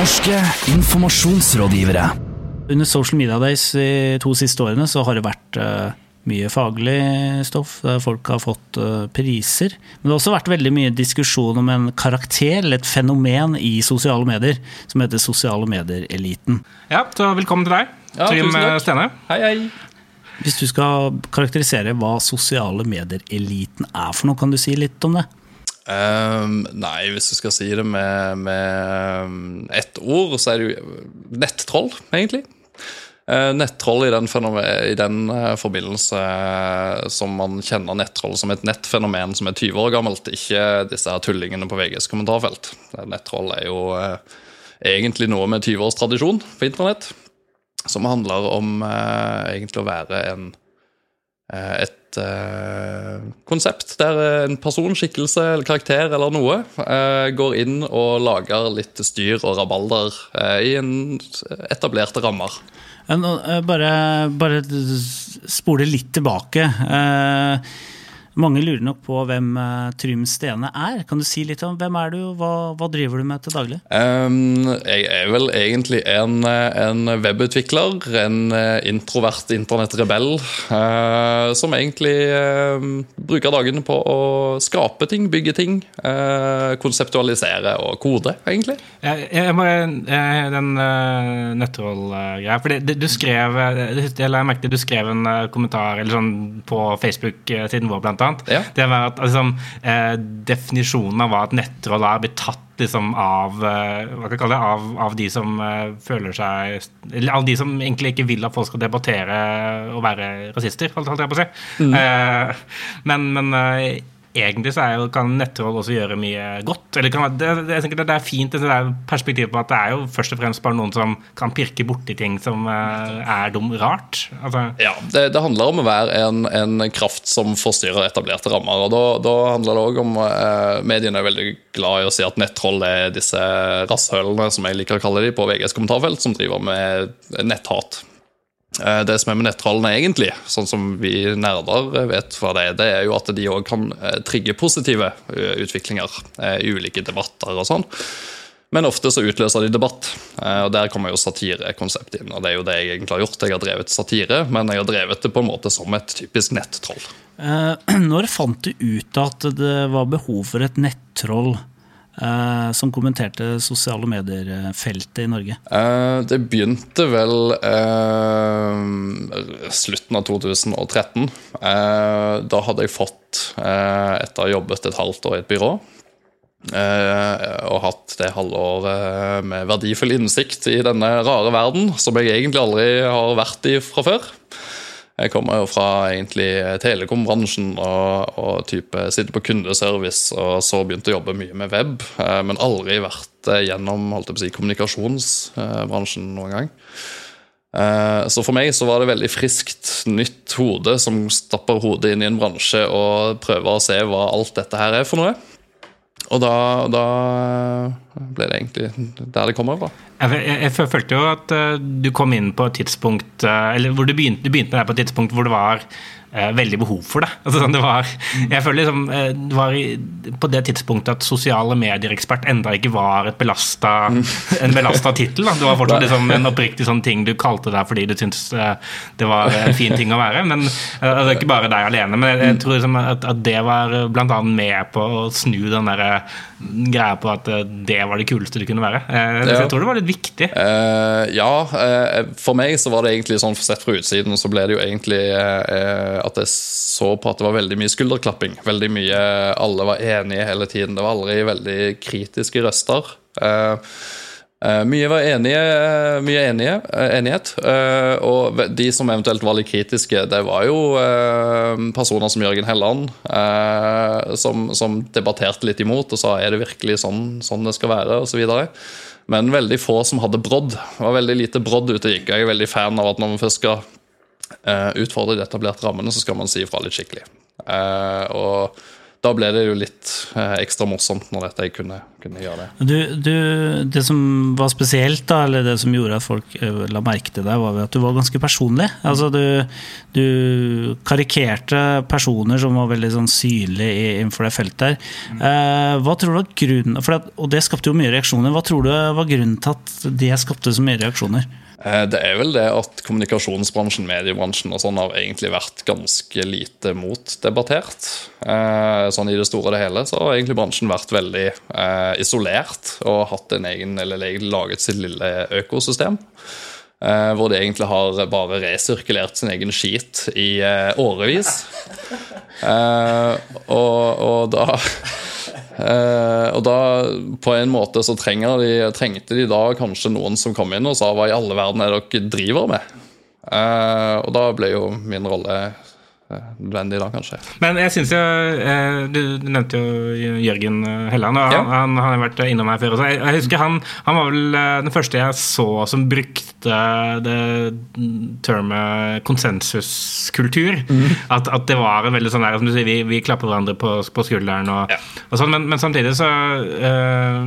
Norske informasjonsrådgivere. Under Social Media Days de to siste årene så har det vært eh, mye faglig stoff. der Folk har fått eh, priser. Men det har også vært veldig mye diskusjon om en karakter, eller et fenomen i sosiale medier, som heter sosiale medier-eliten. Ja, så velkommen til deg, Ja, Trym Stene. Hei, hei. Hvis du skal karakterisere hva sosiale medier-eliten er for noe, kan du si litt om det? Ehm, nei, hvis du skal si det med, med um, ett ord, så er det jo nettroll, egentlig. Uh, nettroll i den, i den uh, forbindelse uh, som man kjenner nettroll som et nettfenomen som er 20 år gammelt, ikke disse her tullingene på VGs kommentarfelt. Nettroll er jo eh, egentlig noe med 20 års tradisjon på internett, som handler om egentlig å være en et eh, konsept der en person, skikkelse eller karakter eller noe eh, går inn og lager litt styr og rabalder eh, i en etablerte rammer. Eh, Bare, bare spole litt tilbake. Eh, mange lurer nok på hvem eh, Trym Stene er. Kan du si litt om hvem er du, og hva, hva driver du med til daglig? Um, jeg er vel egentlig en, en webutvikler, en eh, introvert internettrebell, uh, som egentlig uh, bruker dagene på å skape ting, bygge ting, uh, konseptualisere og kode, egentlig. Jeg, jeg må, den uh, nettroll-greia For det, det, du skrev Jeg la merke til du skrev en kommentar eller sånn, på Facebook-siden vår, blant annet. Ja. Det var at liksom, eh, Definisjonen av hva et nettroll er, blitt tatt liksom av eh, det, av, av de som eh, føler seg Eller av de som egentlig ikke vil at folk skal debattere og være rasister, holdt jeg på å si. Eh, men men eh, egentlig så jo, kan nettroll også gjøre mye godt. Eller kan, det, det, det er fint det der perspektivet på at det er jo først og fremst bare noen som kan pirke borti ting som eh, er dum rart. Altså, Ja, det, det handler om å være en, en kraft som forstyrrer etablerte rammer. og Da, da handler det òg om eh, Mediene er veldig glad i å si at nettroll er disse rasshølene, som jeg liker å kalle de, på VGs kommentarfelt, som driver med netthat. Eh, Det som er med nettrollene egentlig, sånn som vi nerder vet hva det det er jo at de òg kan eh, trigge positive eh, utviklinger i ulike debatter og sånn. Men ofte så utløser de debatt, og der kommer jo satirekonseptet inn. og Det er jo det jeg egentlig har gjort. Jeg har drevet satire, men jeg har drevet det på en måte som et typisk nettroll. Når fant du ut at det var behov for et nettroll eh, som kommenterte sosiale medier-feltet i Norge? Eh, Det begynte vel eh, slutten av 2013. Eh, Da hadde jeg fått, eh, etter å ha jobbet et halvt år i et byrå, og hatt det halvåret med verdifull innsikt i denne rare verden, som jeg egentlig aldri har vært i fra før. Jeg kommer jo fra egentlig telekombransjen og, og type sitter på kundeservice, og så begynte å jobbe mye med web, eh, men aldri vært eh, gjennom holdt jeg på å si, kommunikasjonsbransjen noen gang. Eh, Så for meg så var det veldig friskt, nytt hode som stapper hodet inn i en bransje og prøver å se hva alt dette her er for noe. Og da, da ble det egentlig der det kommer fra. jeg, jeg, jeg følte jo at uh, du kom inn på et tidspunkt uh, Eller hvor du begynte, du begynte med det på et tidspunkt hvor det var uh, veldig behov for det. Altså, sånn, det var, jeg føler liksom, det var i, på det tidspunktet at sosiale medier-ekspert enda ikke var et belasta, en belasta tittel. Det var fortsatt liksom en oppriktig sånn ting du kalte deg fordi du syntes det var en fin ting å være. Men altså, Ikke bare deg alene, men jeg, jeg tror liksom at, at det var blant annet med på å snu den der greia på at eh, det var det kuleste du kunne være. Eh, så. Jeg tror det var litt viktig. Eh, ja, eh, for meg så var det egentlig sånn sett fra utsiden så ble det jo egentlig eh, at jeg så på at det var veldig mye skulderklapping. Veldig mye Alle var enige hele tiden. Det var aldri veldig kritiske røster. Eh, eh, mye var enige, mye enige, eh, enighet. eh, og de som eventuelt var litt kritiske, det var jo eh, personer som Jørgen Helland, eh, som, som debatterte litt imot og sa er det virkelig sånn, sånn det skal være, osv. Men veldig få som hadde brodd. Det var veldig lite brodd ute og gikk. Jeg er veldig fan av at når man først skal eh, utfordre de etablerte rammene, så skal man si ifra litt skikkelig. Eh, og da ble det jo litt eh, ekstra morsomt når dette jeg kunne, kunne gjøre det. Du, du, det som var spesielt, da, eller det som gjorde at folk eh, la merke til deg, var at du var ganske personlig. Altså, du, du karikerte personer som var veldig sånn synlige innenfor det feltet her. Eh, hva tror du var grunnen, at, Og det skapte jo mye reaksjoner. Hva tror du var grunnen til at det skapte så mye reaksjoner? Eh, det er vel det at kommunikasjonsbransjen, mediebransjen og sånn har egentlig vært ganske lite motdebattert. Eh, sånn I det store og det hele så har egentlig bransjen vært veldig eh, isolert og hatt en egen, eller laget sitt lille økosystem. Hvor de egentlig har bare resirkulert sin egen skit i årevis. Og, og da og da, på en måte, så de, trengte de da kanskje noen som kom inn og sa hva i alle verden er dere driver med? Eh, og da ble jo min rolle nødvendig da, kanskje. Men jeg syns jo eh, Du nevnte jo Jørgen Helland, og ja. han, han, har vært innom her før også. Jeg, husker han, han, var vel eh, den første jeg så som brukte det termet konsensuskultur. Mm. At, at, det var en veldig sånn der, som du sier, vi, vi klapper hverandre på, på skulderen og, ja. og sånn, men, men, samtidig så øh,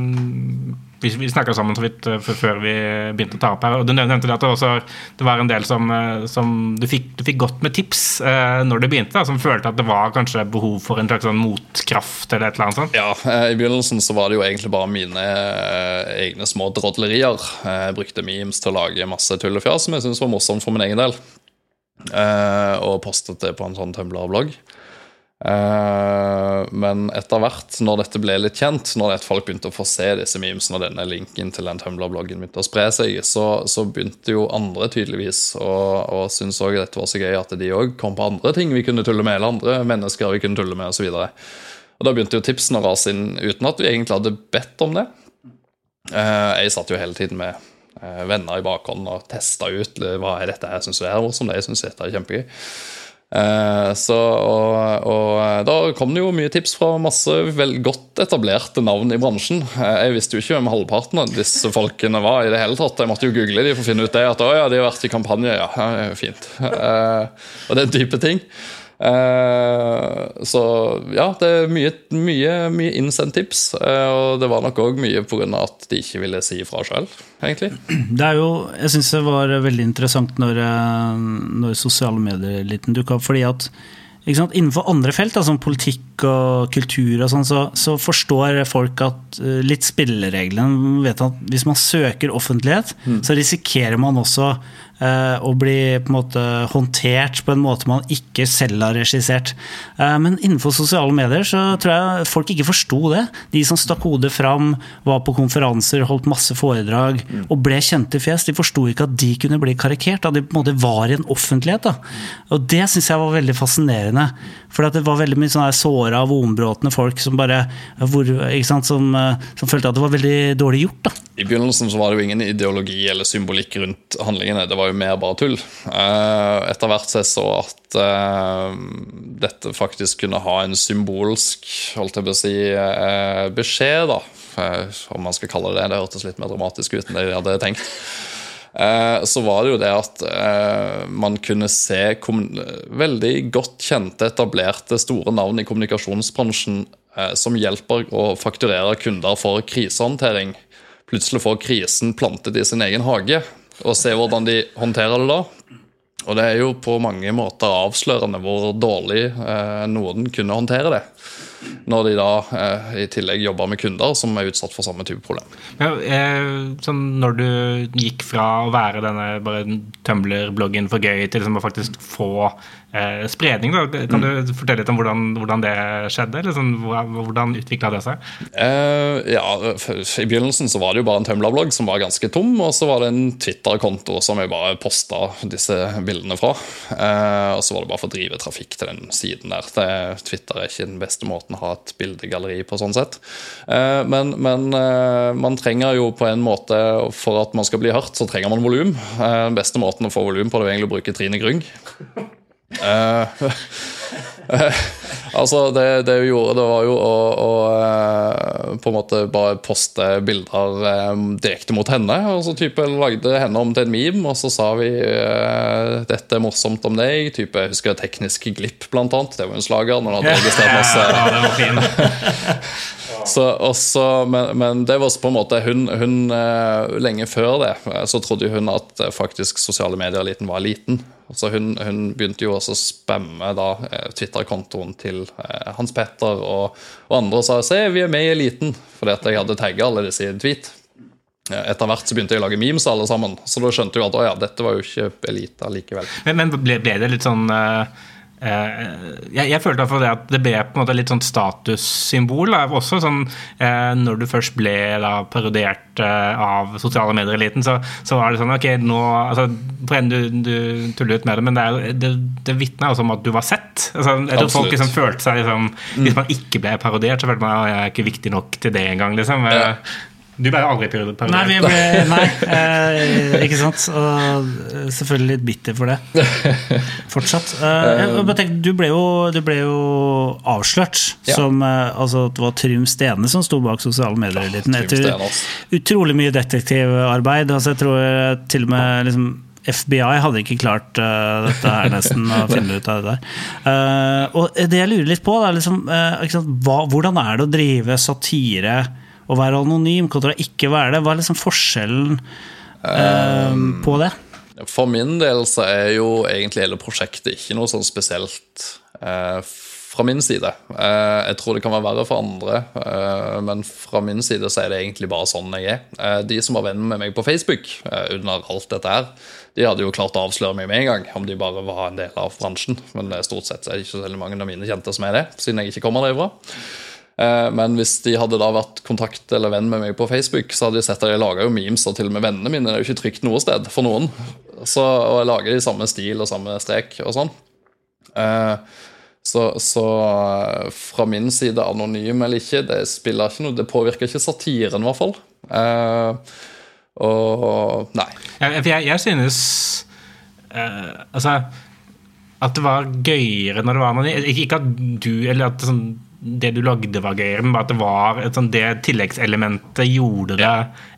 vi, vi snakka sammen så vidt uh, før vi begynte å ta opp her. og Du nevnte at det, også, det var en del som, uh, som du, fikk, du, fikk, godt med tips uh, når det begynte, da, som følte at det var kanskje behov for en slags sånn motkraft eller et eller annet sånt? Ja, i begynnelsen så var det jo egentlig bare mine egne små drodlerier. Jeg brukte memes til å lage masse tull og fjas som jeg syntes var morsomt for min egen del. Og postet det på en sånn Tumblr-blogg. Uh, men etter hvert, når dette ble litt kjent, når folk begynte å få se disse memesene og denne linken til den Tumblr-bloggen begynte å spre seg, så, så, begynte jo andre tydeligvis å og synes òg dette var så gøy at de òg kom på andre ting vi kunne tulle med, eller andre mennesker vi kunne tulle med, osv. Da begynte jo tipsene å rase inn uten at vi egentlig hadde bedt om det. Uh, jeg satt jo hele tiden med uh, venner i bakhånd og testa ut hva er dette her, syns du er morsomt, jeg syns dette er kjempegøy. Eh, så, og, og, eh, da kom det jo mye tips fra masse vel godt etablerte navn i bransjen. Eh, jeg visste jo ikke hvem halvparten av disse folkene var i det hele tatt. Jeg måtte jo google de for å finne ut det. At å ja, de har vært i kampanje, ja. jo fint. Og den type ting. Uh, så ja, det er mye, mye, mye innsendt tips. Uh, og det var nok òg mye pga. at de ikke ville si ifra sjøl, egentlig. Det er jo, jeg syns det var veldig interessant når, eh, når sosiale medier-eliten dukka opp, fordi at Innenfor andre felt, som politikk og kultur, og sånn, så, så, forstår folk at litt spillereglene vet at Hvis man søker offentlighet, mm. så risikerer man også Eh, og bli på en måte håndtert på en måte man ikke selv har regissert. Eh, men innenfor sosiale medier så tror jeg folk ikke forsto det. De som stakk hodet fram, var på konferanser, holdt masse foredrag og ble kjente fjes, de forsto ikke at de kunne bli karikert. At de på en måte var i en offentlighet. Da. Og det syns jeg var veldig fascinerende. For det var veldig mye sånne såra, vonbråtne folk som bare hvor, sant, som, eh, som, følte at det var veldig dårlig gjort. Da. I begynnelsen så var det jo ingen ideologi eller symbolikk rundt handlingene. Det var jo mer bare tull. Eh, etter hvert så jeg så at uh, dette faktisk kunne ha en symbolsk holdt jeg på å si, uh, beskjed, da. om man skal kalle det det. Det hørtes litt mer dramatisk ut enn det jeg hadde tenkt. Så var det jo det at man kunne se veldig godt kjente, etablerte, store navn i kommunikasjonsbransjen som hjelper å fakturere kunder for krisehåndtering plutselig får krisen plantet i sin egen hage, og se hvordan de håndterer det da. Og det er jo på mange måter avslørende hvor dårlig eh, noen kunne håndtere det. Når de da eh, i tillegg jobber med kunder som er utsatt for samme type problem. Ja, eh, sånn når du gikk fra å være denne bare Tumblr-bloggen for gøy til liksom å faktisk få eh, spredning. Da. Kan du mm. fortelle litt om hvordan, hvordan det skjedde? Eller sånn, hvordan utvikla det seg? Uh, ja, I begynnelsen så var det jo bare en Tumblr-blogg som var ganske tom. Og så var det en Twitter-konto som jeg bare posta disse bildene fra. Uh, og så var det bare for å drive trafikk til den siden der. Det, Twitter er ikke den beste måten å ha et bildegalleri på sånn sett. Uh, men, men man trenger jo på en måte, for at man skal bli hørt, så trenger man volum. den beste måten å få volum på det er egentlig å bruke Trine Grung. Uh, altså, det, det vi gjorde, det var jo å, å eh, på en måte bare poste bilder eh, direkte mot henne. Og så type lagde henne om til en meme, og så sa vi eh, 'dette er morsomt om deg'. Type, jeg husker Teknisk glipp, blant annet. Det var en slager. når hun hadde registrert masse Ja, det var fin. så, også, men, men det var også på en måte hun, hun eh, Lenge før det eh, så trodde hun at eh, faktisk sosiale medier-eliten var liten. Så hun, hun begynte jo også å spamme da Twitter-kontoen til Hans Petter og, og andre og sa 'se, vi er med i eliten', fordi at jeg hadde tagga alle disse i en tweet. Etter hvert så begynte jeg å lage memes alle sammen, så da skjønte jeg at å ja, dette var jo ikke elite likevel. Men, men ble, ble det litt sånn eh, jeg, jeg følte i det at det ble på en måte litt sånn statussymbol. Også sånn eh, Når du først ble da parodiert eh, av sosiale medier-eliten, så, så var det sånn Ok, nå altså, på en du, du tuller ut med det, men det, er det, det vitner også om at du var sett. Altså, jeg tror folk liksom følte seg liksom, Hvis man ikke ble parodiert, så følte man at jeg er ikke viktig nok til det engang. Liksom. Ja. Du ble aldri parodiert. Nei, vi ble, nei eh, ikke sant? Og eh, selvfølgelig litt bitter for det. Fortsatt. Eh, jeg bare tenker, du, ble jo, du ble jo avslørt Ja. som eh, altså, det var Trym Stene som sto bak sosiale medier-eliten. Etter utrolig mye detektivarbeid. Altså, jeg tror eh, til og med liksom, FBI hadde ikke klart uh, dette her nesten å finne ut av det der. Uh, og det jeg lurer litt på, er liksom, uh, ikke sant, hva, hvordan er det å drive satire og være anonym kontra ikke være det? Hva er liksom forskjellen um, på det? For min del så er jo egentlig hele prosjektet ikke noe sånn spesielt uh, fra min side. Uh, jeg tror det kan være verre for andre, uh, men fra min side så er det egentlig bare sånn jeg er. Eh, de som var venner med meg på Facebook eh, under alt dette her, de hadde jo klart å avsløre meg med en gang om de bare var en del av bransjen. Men eh, stort sett er det ikke så mange av mine kjente som er det, siden jeg ikke kommer derfra. Eh, Men hvis de hadde da vært kontakt eller venn med meg på Facebook, så hadde de sett at jeg laga memes, og til og med vennene mine er jo ikke trygt noe sted for noen. Så, og jeg lager i samme stil og samme strek og sånn. Eh, Så, så eh, fra min side, anonym eller ikke, det spiller ikke noe Det påvirker ikke satiren, i hvert fall. Og Nei. Jeg, jeg, jeg synes uh, Altså At det var gøyere når det var anonym. Ikke ikke at du Eller at sånn, det du lagde var gøyere, men bare at det var et sånt, det tilleggselementet gjorde det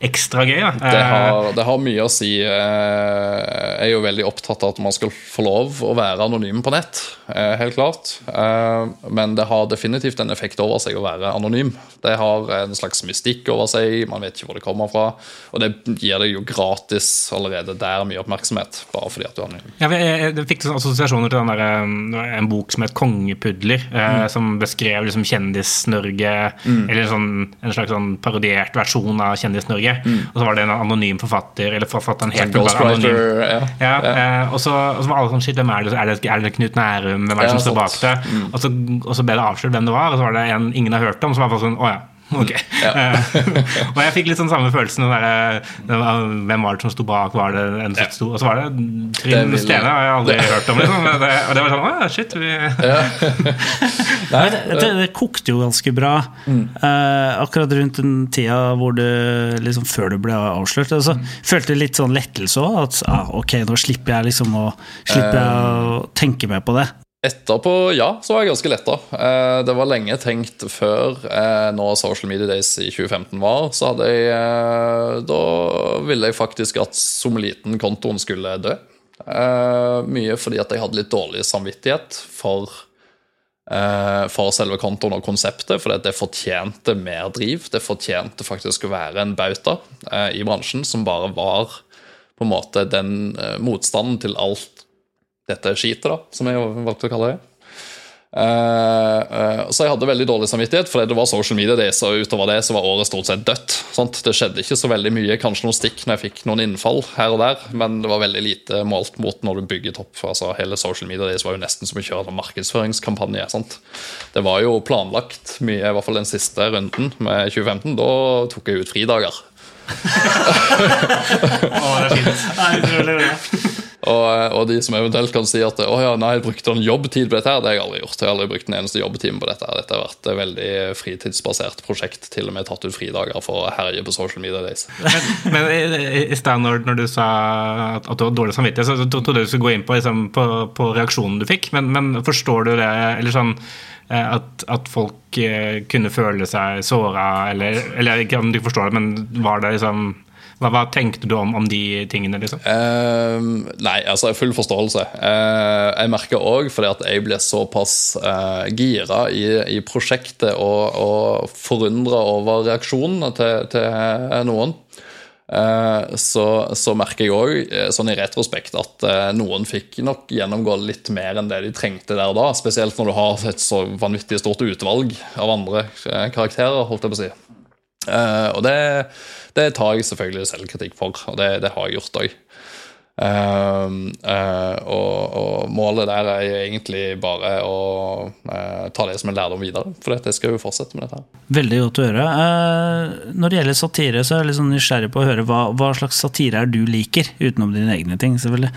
ekstra gøy. Da. Det har, det har mye å si. Eh, Jeg er jo veldig opptatt av at man skal få lov å være anonym på nett. eh, Helt klart. Eh, Men det har definitivt en effekt over seg å være anonym. Det har en slags mystikk over seg, man vet ikke hvor det kommer fra. Og det gir deg jo gratis allerede der mye oppmerksomhet, bare fordi at du er anonym. Ja, jeg, jeg, jeg fikk assosiasjoner til den der, en bok som het 'Kongepudler', mm. som beskrev liksom Kjendis-Norge, eller sånn, en slags sånn parodiert versjon av Kjendis-Norge. Og så var det en anonym forfatter, eller forfatteren helt bare anonym. Ja. ja. Ja, eh, og, så, og så var alle sånn Shit, hvem er det? Er det, er det Knut Nærum? Hvem er det som står bak det? Mm. Og, så, og så ble det avslørt hvem det var, og så var det en ingen har hørt om. Så var sånn Å ja. Ok. Ja. og jeg fikk litt sånn samme følelsen. der, Hvem var det som sto bak? Var det en som sto Og så var det Trym Stene, har jeg aldri hørt om. Liksom. Det, og det var sånn Å ja, shit. Vi, det, det, det kokte jo ganske bra uh, akkurat rundt den tida hvor du liksom før du ble avslørt. Altså, Følte litt sånn lettelse òg. At ah, ok, nå slipper jeg liksom å, slipper jeg å tenke mer på det. Etterpå, ja, så var jeg ganske letta. Eh, Det var lenge tenkt før eh, når Social Media Days i 2015 var, så hadde jeg eh, Da ville jeg faktisk at Someliten-kontoen skulle dø. Mye fordi at jeg hadde litt dårlig samvittighet for for selve kontoen og konseptet, at det fortjente mer driv. Det fortjente faktisk å være en bauta i bransjen som bare var på en måte den motstanden til alt dette skitet, da, som jeg valgte å kalle det. Uh, uh, så jeg hadde veldig dårlig samvittighet, for det var social media days, og utover det så var året stort sett dødt. Sant? Det skjedde ikke så veldig mye, kanskje noen stikk når jeg fikk noen innfall her og der, men det var veldig lite målt mot når du bygget opp. Altså, hele social media days var jo nesten som å kjøre en markedsføringskampanje. Sant? Det var jo planlagt mye, i hvert fall den siste runden med 2015. Da tok jeg ut fridager. å, det er fint. Og, og, de som eventuelt kan si at å ja, nei, jeg brukte en jobbtid på dette, her, det har jeg aldri gjort. Jeg har aldri brukt en eneste jobbtime på dette. her. Dette har vært et veldig fritidsbasert prosjekt. Til og med tatt ut fridager for å herje på social media days. Men, men i, i sted når, du sa at, at, du har dårlig samvittighet, så trodde jeg du skulle gå inn på, liksom, på, på reaksjonen du fikk. Men, men, forstår du det? Eller sånn eh, at, at, folk eh, kunne føle seg såra, eller, eller ikke om du forstår det, men var det liksom hva, hva, tenkte du om, om, de tingene? liksom? Uh, nei, altså full forståelse. Uh, jeg merker òg, fordi at jeg ble såpass uh, gira i, i, prosjektet og, og forundra over reaksjonene til, til noen. Uh, så, så, merker jeg òg, sånn i retrospekt, at noen fikk nok gjennomgå litt mer enn det de trengte der da. Spesielt når du har et så vanvittig stort utvalg av andre karakterer, holdt jeg på å si. Og det det tar jeg selvfølgelig selvkritikk for, og det, det har jeg gjort òg. Uh, uh, eh, og, og, målet der er egentlig bare å uh, ta det som en lærdom videre. For dette skal jo fortsette med dette. Veldig godt å høre. når det gjelder satire, så er jeg litt sånn nysgjerrig på å høre hva, hva, slags satire er du liker? Utenom dine egne ting, selvfølgelig.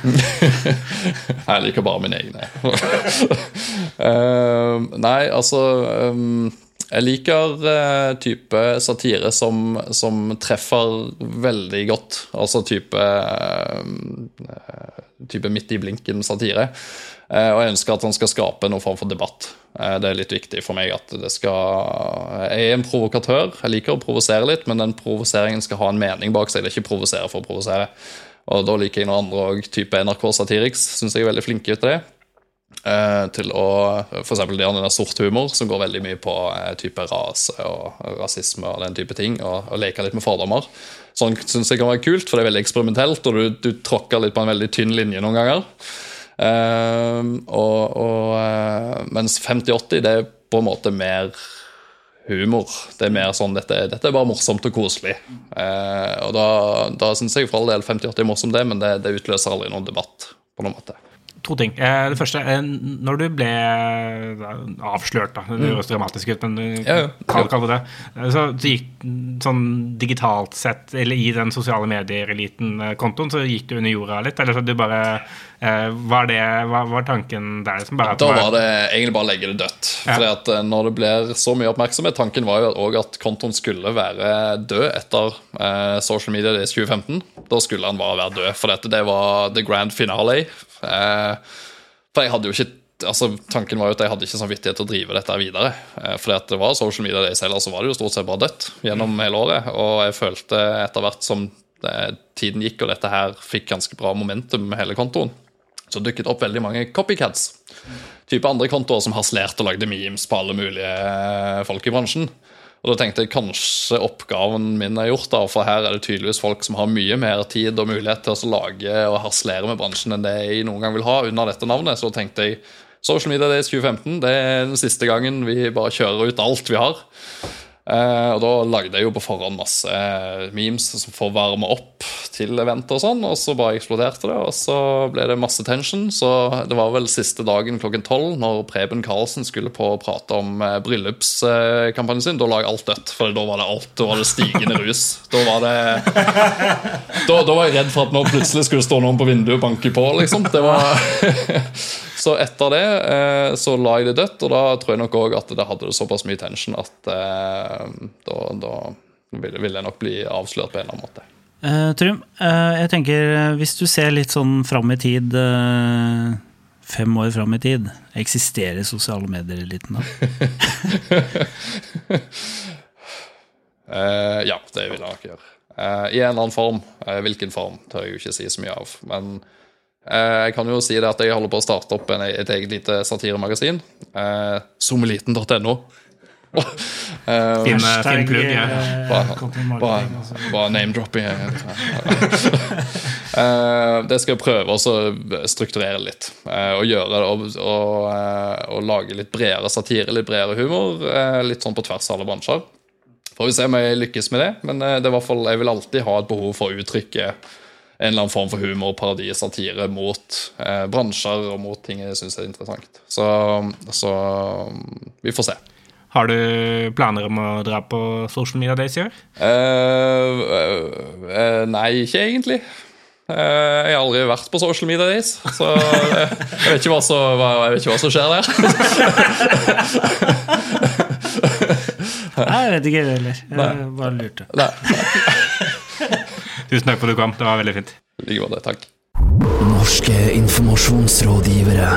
jeg liker bare mine egne. nei, altså um, jeg liker uh, type satire som, som, treffer veldig godt. Altså type, uh, type midt i blinken-satire. Uh, og jeg ønsker at han skal skape noen form for debatt. det er litt viktig for meg at det skal Jeg er en provokatør. Jeg liker å provosere litt, men den provoseringen skal ha en mening bak seg. Det er ikke provosere for å provosere. Og da liker jeg noen andre òg, type NRK Satiriks. Syns jeg er veldig flinke til det. Uh, til å F.eks. det er sort humor, som går veldig mye på uh, type rase og rasisme og den type ting, og, og leker litt med fordommer. Sånn syns jeg kan være kult, for det er veldig eksperimentelt, og du, du tråkker litt på en veldig tynn linje noen ganger. Uh, og, og mens 5080 det er på en måte mer humor. Det er mer sånn dette, dette er bare morsomt og koselig. og da, da syns jeg for all del 5080 er morsomt, det, men det, det utløser aldri noen debatt på noen måte. To ting. Eh, det første, eh, når du ble avslørt, da, det høres dramatisk ut, men kall, kall det det, så, gikk sånn digitalt sett, eller i den sosiale medier-eliten-kontoen, så gikk du under jorda litt? Eller så du bare var det, var, var tanken der? Liksom bare da var det egentlig bare å legge det dødt. Ja. Fordi at når det blir så mye oppmerksomhet Tanken var jo òg at kontoen skulle være død etter eh, Social Media Days 2015. Da skulle han bare være død, for dette, det var the grand finale Eh, for jeg hadde jo ikke altså Tanken var jo at jeg hadde ikke samvittighet til å drive dette videre. Eh, fordi at det var social media days selv, så var det jo stort sett bare dødt gjennom hele året. Og jeg følte etter hvert som tiden gikk og dette her fikk ganske bra momentum med hele kontoen, så dukket opp veldig mange copycats. Type andre kontoer som harselerte og lagde memes på alle mulige eh, folk i bransjen. Og da tenkte jeg kanskje oppgaven min er gjort, da, for her er det tydeligvis folk som har mye mer tid og mulighet til å lage og harselere med bransjen enn det jeg noen gang vil ha under dette navnet. Så tenkte jeg Social Media Days 2015 det er den siste gangen vi bare kjører ut alt vi har. Uh, og da lagde jeg jo på forhånd masse memes som får varme opp til event og sånn, og så bare eksploderte det, og så ble det masse tension. Så det var vel siste dagen klokken tolv, når Preben Karlsen skulle på å prate om uh, bryllupskampanjen sin. Da la jeg alt dødt, for da var det alt. Da var det stigende rus. Da var det da, da var jeg redd for at nå plutselig skulle stå noen på vinduet og banke på, liksom. Det var Så etter det eh, så la jeg det dødt, og da tror jeg nok òg at det hadde såpass mye tension at eh, da, da ville, vil jeg nok bli avslørt på en eller annen måte. Uh, Trym, uh, jeg tenker hvis du ser litt sånn fram i tid, uh, fem år fram i tid, eksisterer sosiale medier-eliten da? uh, ja, det vil jeg nok gjøre. I en eller annen form. hvilken form tør jeg jo ikke si så mye av. Men Eh, jeg kan jo si det at jeg holder på å starte opp en, et eget lite satiremagasin. Eh, Sommeliten.no. uh, fin, plugg. Ja. Bare, bare name-dropping. det skal jeg prøve å strukturere litt. Og gjøre det og, og, og, lage litt bredere satire, litt bredere humor. litt sånn på tvers av alle bransjer. Får vi se om jeg lykkes med det, men det er i hvert fall, jeg vil alltid ha et behov for å uttrykke en eller annen form for humor, parodi, satire mot eh, bransjer og mot ting jeg syns er interessant. Så, så, mm, vi får se. Har du planer om å dra på Social Media Days i år? Eh, eh, eh nei, ikke egentlig. Eh, jeg har aldri vært på Social Media Days, så jeg, jeg vet ikke hva, så, jeg vet ikke hva som skjer der. Nei, jeg vet ikke det heller. Jeg bare lurte. Nei. Tusen takk for at du kom. Det var veldig fint. I like måte. Takk. Norske informasjonsrådgivere.